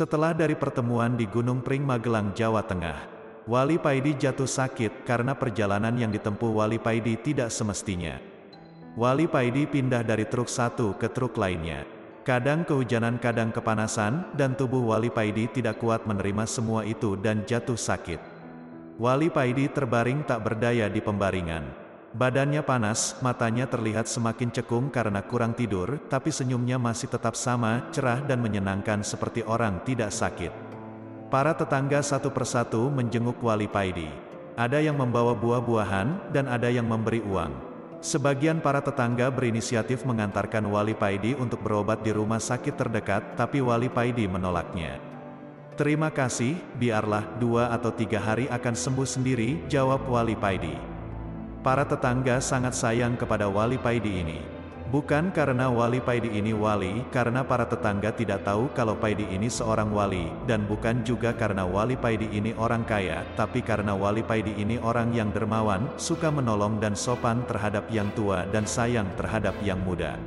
Setelah dari pertemuan di Gunung Pring Magelang, Jawa Tengah, Wali Paidi jatuh sakit karena perjalanan yang ditempuh Wali Paidi tidak semestinya. Wali Paidi pindah dari truk satu ke truk lainnya. Kadang kehujanan kadang kepanasan, dan tubuh Wali Paidi tidak kuat menerima semua itu dan jatuh sakit. Wali Paidi terbaring tak berdaya di pembaringan. Badannya panas, matanya terlihat semakin cekung karena kurang tidur, tapi senyumnya masih tetap sama, cerah dan menyenangkan seperti orang tidak sakit. Para tetangga satu persatu menjenguk Wali Paidi. Ada yang membawa buah-buahan, dan ada yang memberi uang. Sebagian para tetangga berinisiatif mengantarkan Wali Paidi untuk berobat di rumah sakit terdekat, tapi Wali Paidi menolaknya. Terima kasih, biarlah dua atau tiga hari akan sembuh sendiri, jawab Wali Paidi. Para tetangga sangat sayang kepada Wali Paidi ini. Bukan karena wali Paidi ini wali, karena para tetangga tidak tahu kalau Paidi ini seorang wali, dan bukan juga karena wali Paidi ini orang kaya, tapi karena wali Paidi ini orang yang dermawan, suka menolong dan sopan terhadap yang tua dan sayang terhadap yang muda.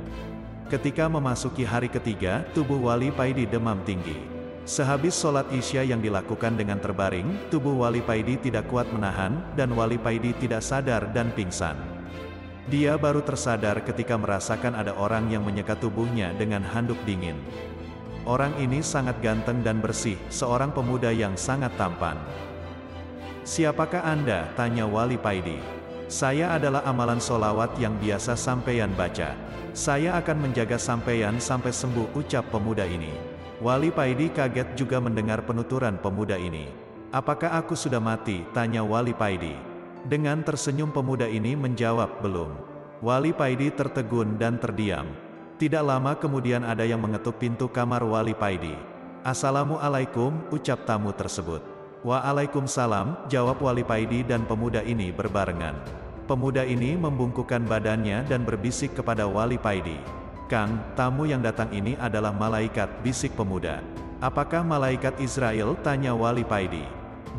Ketika memasuki hari ketiga, tubuh wali Paidi demam tinggi. Sehabis sholat isya yang dilakukan dengan terbaring, tubuh wali Paidi tidak kuat menahan, dan wali Paidi tidak sadar dan pingsan. Dia baru tersadar ketika merasakan ada orang yang menyekat tubuhnya dengan handuk dingin. Orang ini sangat ganteng dan bersih, seorang pemuda yang sangat tampan. Siapakah Anda? Tanya Wali Paidi. Saya adalah amalan solawat yang biasa sampeyan baca. Saya akan menjaga sampeyan sampai sembuh, ucap pemuda ini. Wali Paidi kaget juga mendengar penuturan pemuda ini. Apakah aku sudah mati? Tanya Wali Paidi. Dengan tersenyum pemuda ini menjawab, belum. Wali Paidi tertegun dan terdiam. Tidak lama kemudian ada yang mengetuk pintu kamar Wali Paidi. Assalamualaikum, ucap tamu tersebut. Waalaikumsalam, jawab Wali Paidi dan pemuda ini berbarengan. Pemuda ini membungkukkan badannya dan berbisik kepada Wali Paidi. Kang, tamu yang datang ini adalah malaikat, bisik pemuda. Apakah malaikat Israel? Tanya Wali Paidi.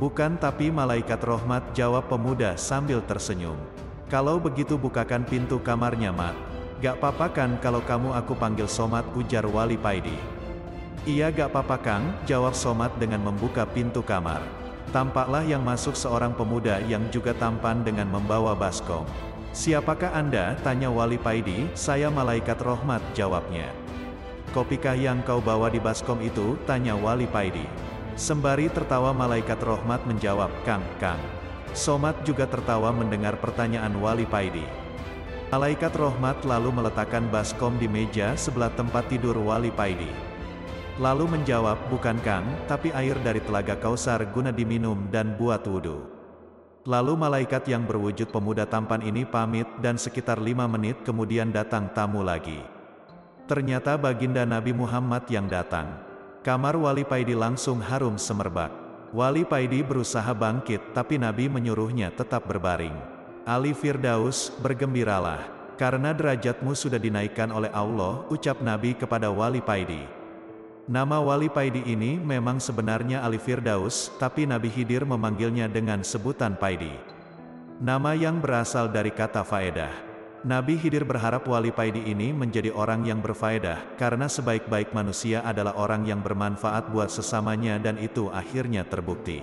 Bukan tapi malaikat rahmat jawab pemuda sambil tersenyum. Kalau begitu bukakan pintu kamarnya mat. Gak papa kan kalau kamu aku panggil Somat ujar Wali Paidi. Iya gak papa kang, jawab Somat dengan membuka pintu kamar. Tampaklah yang masuk seorang pemuda yang juga tampan dengan membawa baskom. Siapakah anda? Tanya Wali Paidi, saya malaikat rahmat, jawabnya. Kopikah yang kau bawa di baskom itu? Tanya Wali Paidi. Sembari tertawa malaikat rahmat menjawab, Kang, Kang. Somat juga tertawa mendengar pertanyaan Wali Paidi. Malaikat rahmat lalu meletakkan baskom di meja sebelah tempat tidur Wali Paidi. Lalu menjawab, bukan Kang, tapi air dari telaga kausar guna diminum dan buat wudhu. Lalu malaikat yang berwujud pemuda tampan ini pamit dan sekitar lima menit kemudian datang tamu lagi. Ternyata baginda Nabi Muhammad yang datang. Kamar Wali Paidi langsung harum semerbak. Wali Paidi berusaha bangkit, tapi Nabi menyuruhnya tetap berbaring. Ali Firdaus, bergembiralah, karena derajatmu sudah dinaikkan oleh Allah, ucap Nabi kepada Wali Paidi. Nama Wali Paidi ini memang sebenarnya Ali Firdaus, tapi Nabi Hidir memanggilnya dengan sebutan Paidi. Nama yang berasal dari kata faedah. Nabi Hidir berharap Wali Paidi ini menjadi orang yang berfaedah, karena sebaik-baik manusia adalah orang yang bermanfaat buat sesamanya dan itu akhirnya terbukti.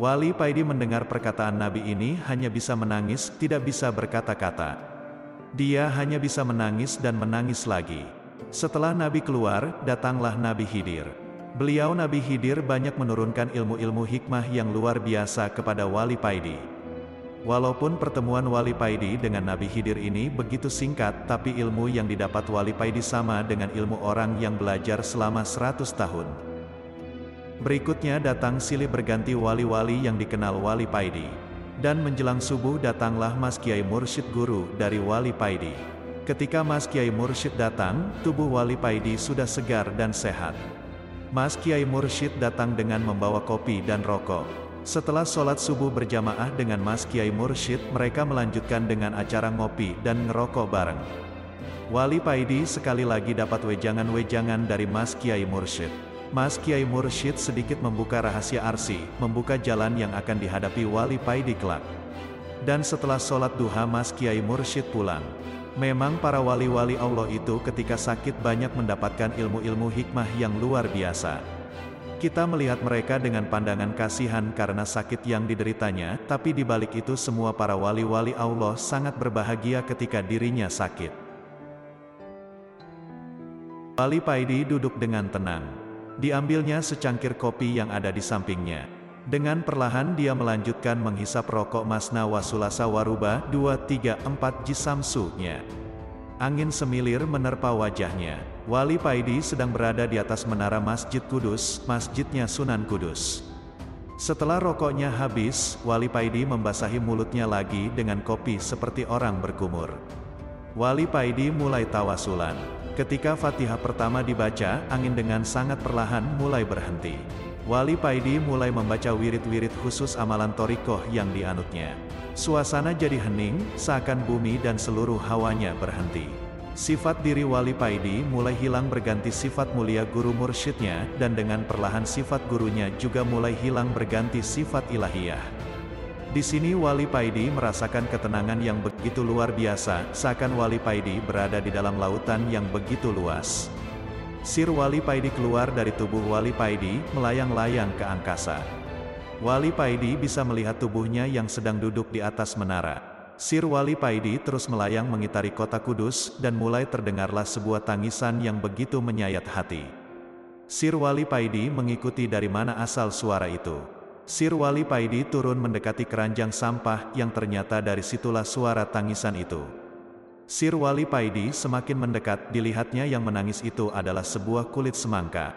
Wali Paidi mendengar perkataan Nabi ini hanya bisa menangis, tidak bisa berkata-kata. Dia hanya bisa menangis dan menangis lagi. Setelah Nabi keluar, datanglah Nabi Hidir. Beliau Nabi Hidir banyak menurunkan ilmu-ilmu hikmah yang luar biasa kepada Wali Paidi. Walaupun pertemuan Wali Paidi dengan Nabi Hidir ini begitu singkat, tapi ilmu yang didapat Wali Paidi sama dengan ilmu orang yang belajar selama 100 tahun. Berikutnya datang silih berganti wali-wali yang dikenal Wali Paidi. Dan menjelang subuh datanglah Mas Kiai Mursyid Guru dari Wali Paidi. Ketika Mas Kiai Mursyid datang, tubuh Wali Paidi sudah segar dan sehat. Mas Kiai Mursyid datang dengan membawa kopi dan rokok. Setelah sholat subuh berjamaah dengan Mas Kiai Mursyid, mereka melanjutkan dengan acara ngopi dan ngerokok bareng. Wali Paidi sekali lagi dapat wejangan-wejangan dari Mas Kiai Mursyid. Mas Kiai Mursyid sedikit membuka rahasia arsi, membuka jalan yang akan dihadapi Wali Paidi kelak. Dan setelah sholat duha Mas Kiai Mursyid pulang. Memang para wali-wali Allah itu ketika sakit banyak mendapatkan ilmu-ilmu hikmah yang luar biasa. Kita melihat mereka dengan pandangan kasihan karena sakit yang dideritanya, tapi di balik itu semua para wali-wali Allah sangat berbahagia ketika dirinya sakit. Wali Paidi duduk dengan tenang. Diambilnya secangkir kopi yang ada di sampingnya. Dengan perlahan dia melanjutkan menghisap rokok Masna Wasulasa Waruba 234 Jisamsu-nya. Angin semilir menerpa wajahnya. Wali Paidi sedang berada di atas menara Masjid Kudus, masjidnya Sunan Kudus. Setelah rokoknya habis, Wali Paidi membasahi mulutnya lagi dengan kopi seperti orang berkumur. Wali Paidi mulai tawasulan. Ketika Fatihah pertama dibaca, angin dengan sangat perlahan mulai berhenti. Wali Paidi mulai membaca wirid-wirid khusus amalan torikoh yang dianutnya. Suasana jadi hening, seakan bumi dan seluruh hawanya berhenti. Sifat diri Wali Paidi mulai hilang berganti sifat mulia guru mursyidnya, dan dengan perlahan sifat gurunya juga mulai hilang berganti sifat ilahiyah. Di sini Wali Paidi merasakan ketenangan yang begitu luar biasa, seakan Wali Paidi berada di dalam lautan yang begitu luas. Sir Wali Paidi keluar dari tubuh Wali Paidi, melayang-layang ke angkasa. Wali Paidi bisa melihat tubuhnya yang sedang duduk di atas menara. Sir Wali Paidi terus melayang mengitari kota Kudus, dan mulai terdengarlah sebuah tangisan yang begitu menyayat hati. Sir Wali Paidi mengikuti dari mana asal suara itu. Sir Wali Paidi turun mendekati keranjang sampah yang ternyata dari situlah suara tangisan itu. Sir Wali Paidi semakin mendekat, dilihatnya yang menangis itu adalah sebuah kulit semangka.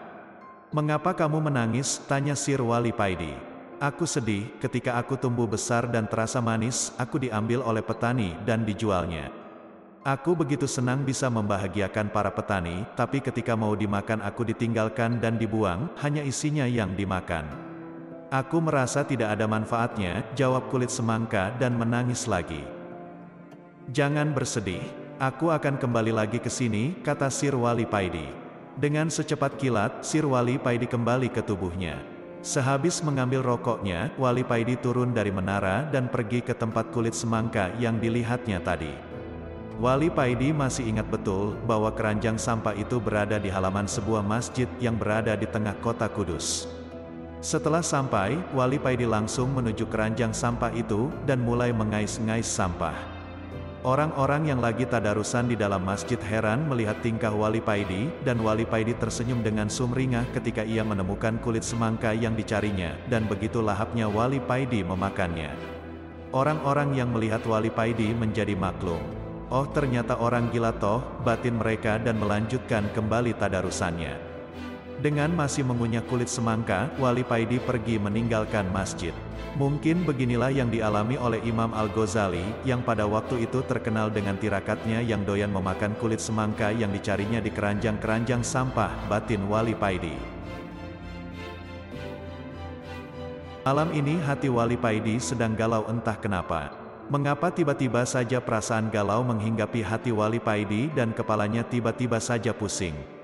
Mengapa kamu menangis? Tanya Sir Wali Paidi. Aku sedih, ketika aku tumbuh besar dan terasa manis, aku diambil oleh petani dan dijualnya. Aku begitu senang bisa membahagiakan para petani, tapi ketika mau dimakan aku ditinggalkan dan dibuang, hanya isinya yang dimakan. Aku merasa tidak ada manfaatnya, jawab kulit semangka dan menangis lagi. Jangan bersedih, aku akan kembali lagi ke sini, kata Sir Wali Paidi. Dengan secepat kilat, Sir Wali Paidi kembali ke tubuhnya. Sehabis mengambil rokoknya, Wali Paidi turun dari menara dan pergi ke tempat kulit semangka yang dilihatnya tadi. Wali Paidi masih ingat betul bahwa keranjang sampah itu berada di halaman sebuah masjid yang berada di tengah kota Kudus. Setelah sampai, Wali Paidi langsung menuju keranjang sampah itu dan mulai mengais-ngais sampah. Orang-orang yang lagi tadarusan di dalam masjid heran melihat tingkah Wali Paidi, dan Wali Paidi tersenyum dengan sumringah ketika ia menemukan kulit semangka yang dicarinya, dan begitu lahapnya Wali Paidi memakannya. Orang-orang yang melihat Wali Paidi menjadi maklum. Oh ternyata orang gila toh, batin mereka dan melanjutkan kembali tadarusannya. Dengan masih mengunyah kulit semangka, Wali Paidi pergi meninggalkan masjid. Mungkin beginilah yang dialami oleh Imam Al-Ghazali, yang pada waktu itu terkenal dengan tirakatnya yang doyan memakan kulit semangka yang dicarinya di keranjang-keranjang sampah, batin Wali Paidi. Malam ini hati Wali Paidi sedang galau entah kenapa. Mengapa tiba-tiba saja perasaan galau menghinggapi hati Wali Paidi dan kepalanya tiba-tiba saja pusing.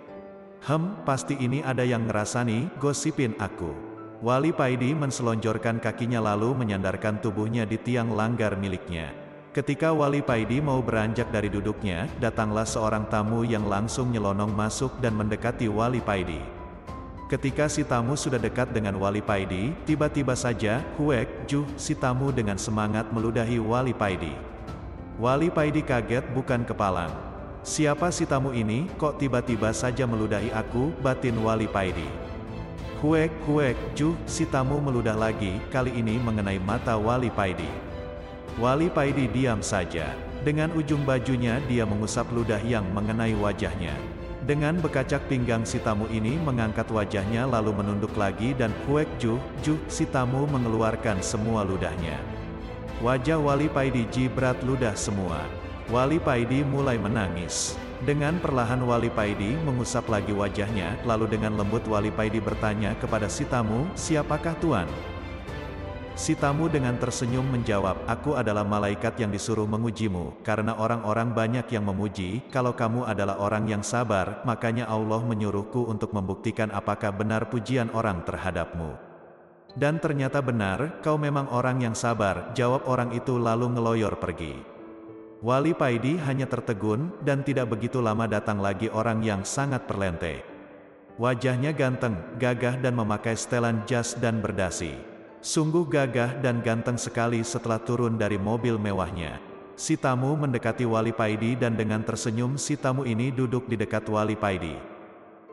Hem, pasti ini ada yang ngerasani, gosipin aku. Wali Paidi menselonjorkan kakinya lalu menyandarkan tubuhnya di tiang langgar miliknya. Ketika Wali Paidi mau beranjak dari duduknya, datanglah seorang tamu yang langsung nyelonong masuk dan mendekati Wali Paidi. Ketika si tamu sudah dekat dengan Wali Paidi, tiba-tiba saja, Huek, Ju, si tamu dengan semangat meludahi Wali Paidi. Wali Paidi kaget bukan kepalang. Siapa si tamu ini, kok tiba-tiba saja meludahi aku, batin Wali Paidi. Huek, huek, Ju, si tamu meludah lagi, kali ini mengenai mata Wali Paidi. Wali Paidi diam saja. Dengan ujung bajunya dia mengusap ludah yang mengenai wajahnya. Dengan bekacak pinggang si tamu ini mengangkat wajahnya lalu menunduk lagi dan huek Ju, Ju, si tamu mengeluarkan semua ludahnya. Wajah Wali Paidi jibrat ludah semua. Wali Paidi mulai menangis. Dengan perlahan Wali Paidi mengusap lagi wajahnya, lalu dengan lembut Wali Paidi bertanya kepada si tamu, siapakah Tuan? Si tamu dengan tersenyum menjawab, aku adalah malaikat yang disuruh mengujimu, karena orang-orang banyak yang memuji, kalau kamu adalah orang yang sabar, makanya Allah menyuruhku untuk membuktikan apakah benar pujian orang terhadapmu. Dan ternyata benar, kau memang orang yang sabar, jawab orang itu lalu ngeloyor pergi. Wali Paidi hanya tertegun, dan tidak begitu lama datang lagi orang yang sangat perlente. Wajahnya ganteng, gagah dan memakai setelan jas dan berdasi. Sungguh gagah dan ganteng sekali setelah turun dari mobil mewahnya. Si tamu mendekati Wali Paidi dan dengan tersenyum si tamu ini duduk di dekat Wali Paidi.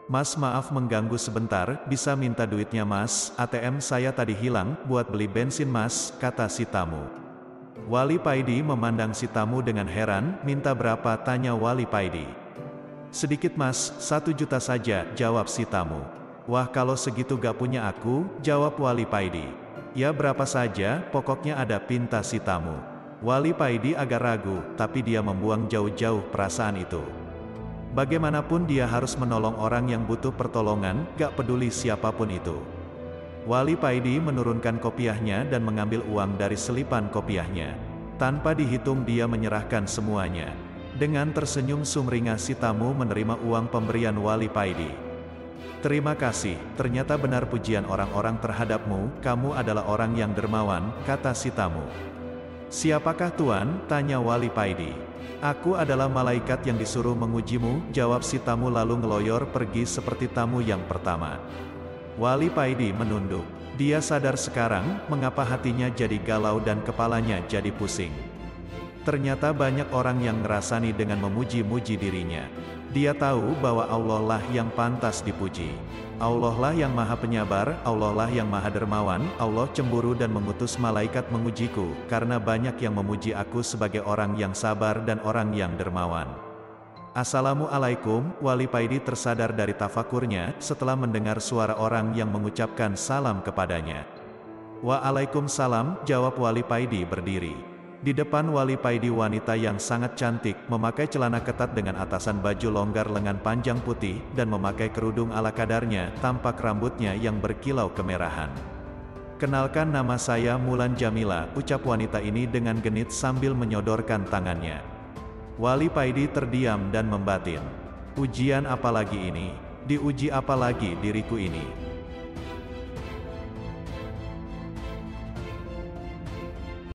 Mas maaf mengganggu sebentar, bisa minta duitnya mas, ATM saya tadi hilang, buat beli bensin mas, kata si tamu. Wali Paidi memandang si tamu dengan heran, minta berapa tanya Wali Paidi. Sedikit mas, satu juta saja, jawab si tamu. Wah kalau segitu gak punya aku, jawab Wali Paidi. Ya berapa saja, pokoknya ada pinta si tamu. Wali Paidi agak ragu, tapi dia membuang jauh-jauh perasaan itu. Bagaimanapun dia harus menolong orang yang butuh pertolongan, gak peduli siapa pun itu. Wali Paidi menurunkan kopiahnya dan mengambil uang dari selipan kopiahnya. Tanpa dihitung dia menyerahkan semuanya. Dengan tersenyum sumringah si tamu menerima uang pemberian Wali Paidi. Terima kasih, ternyata benar pujian orang-orang terhadapmu, kamu adalah orang yang dermawan, kata si tamu. Siapakah Tuan? Tanya Wali Paidi. Aku adalah malaikat yang disuruh mengujimu, jawab si tamu lalu ngeloyor pergi seperti tamu yang pertama. Wali Paidi menunduk. Dia sadar sekarang, mengapa hatinya jadi galau dan kepalanya jadi pusing. Ternyata banyak orang yang ngerasani dengan memuji-muji dirinya. Dia tahu bahwa Allah lah yang pantas dipuji. Allah lah yang maha penyabar, Allah lah yang maha dermawan, Allah cemburu dan mengutus malaikat mengujiku, karena banyak yang memuji aku sebagai orang yang sabar dan orang yang dermawan. Assalamualaikum, Wali Paidi tersadar dari tafakurnya, setelah mendengar suara orang yang mengucapkan salam kepadanya. Waalaikumsalam, jawab Wali Paidi berdiri. Di depan Wali Paidi wanita yang sangat cantik, memakai celana ketat dengan atasan baju longgar lengan panjang putih, dan memakai kerudung ala kadarnya, tampak rambutnya yang berkilau kemerahan. Kenalkan nama saya Mulan Jamila, ucap wanita ini dengan genit sambil menyodorkan tangannya. Wali Paidi terdiam dan membatin. Ujian apa lagi ini? Diuji apa lagi diriku ini?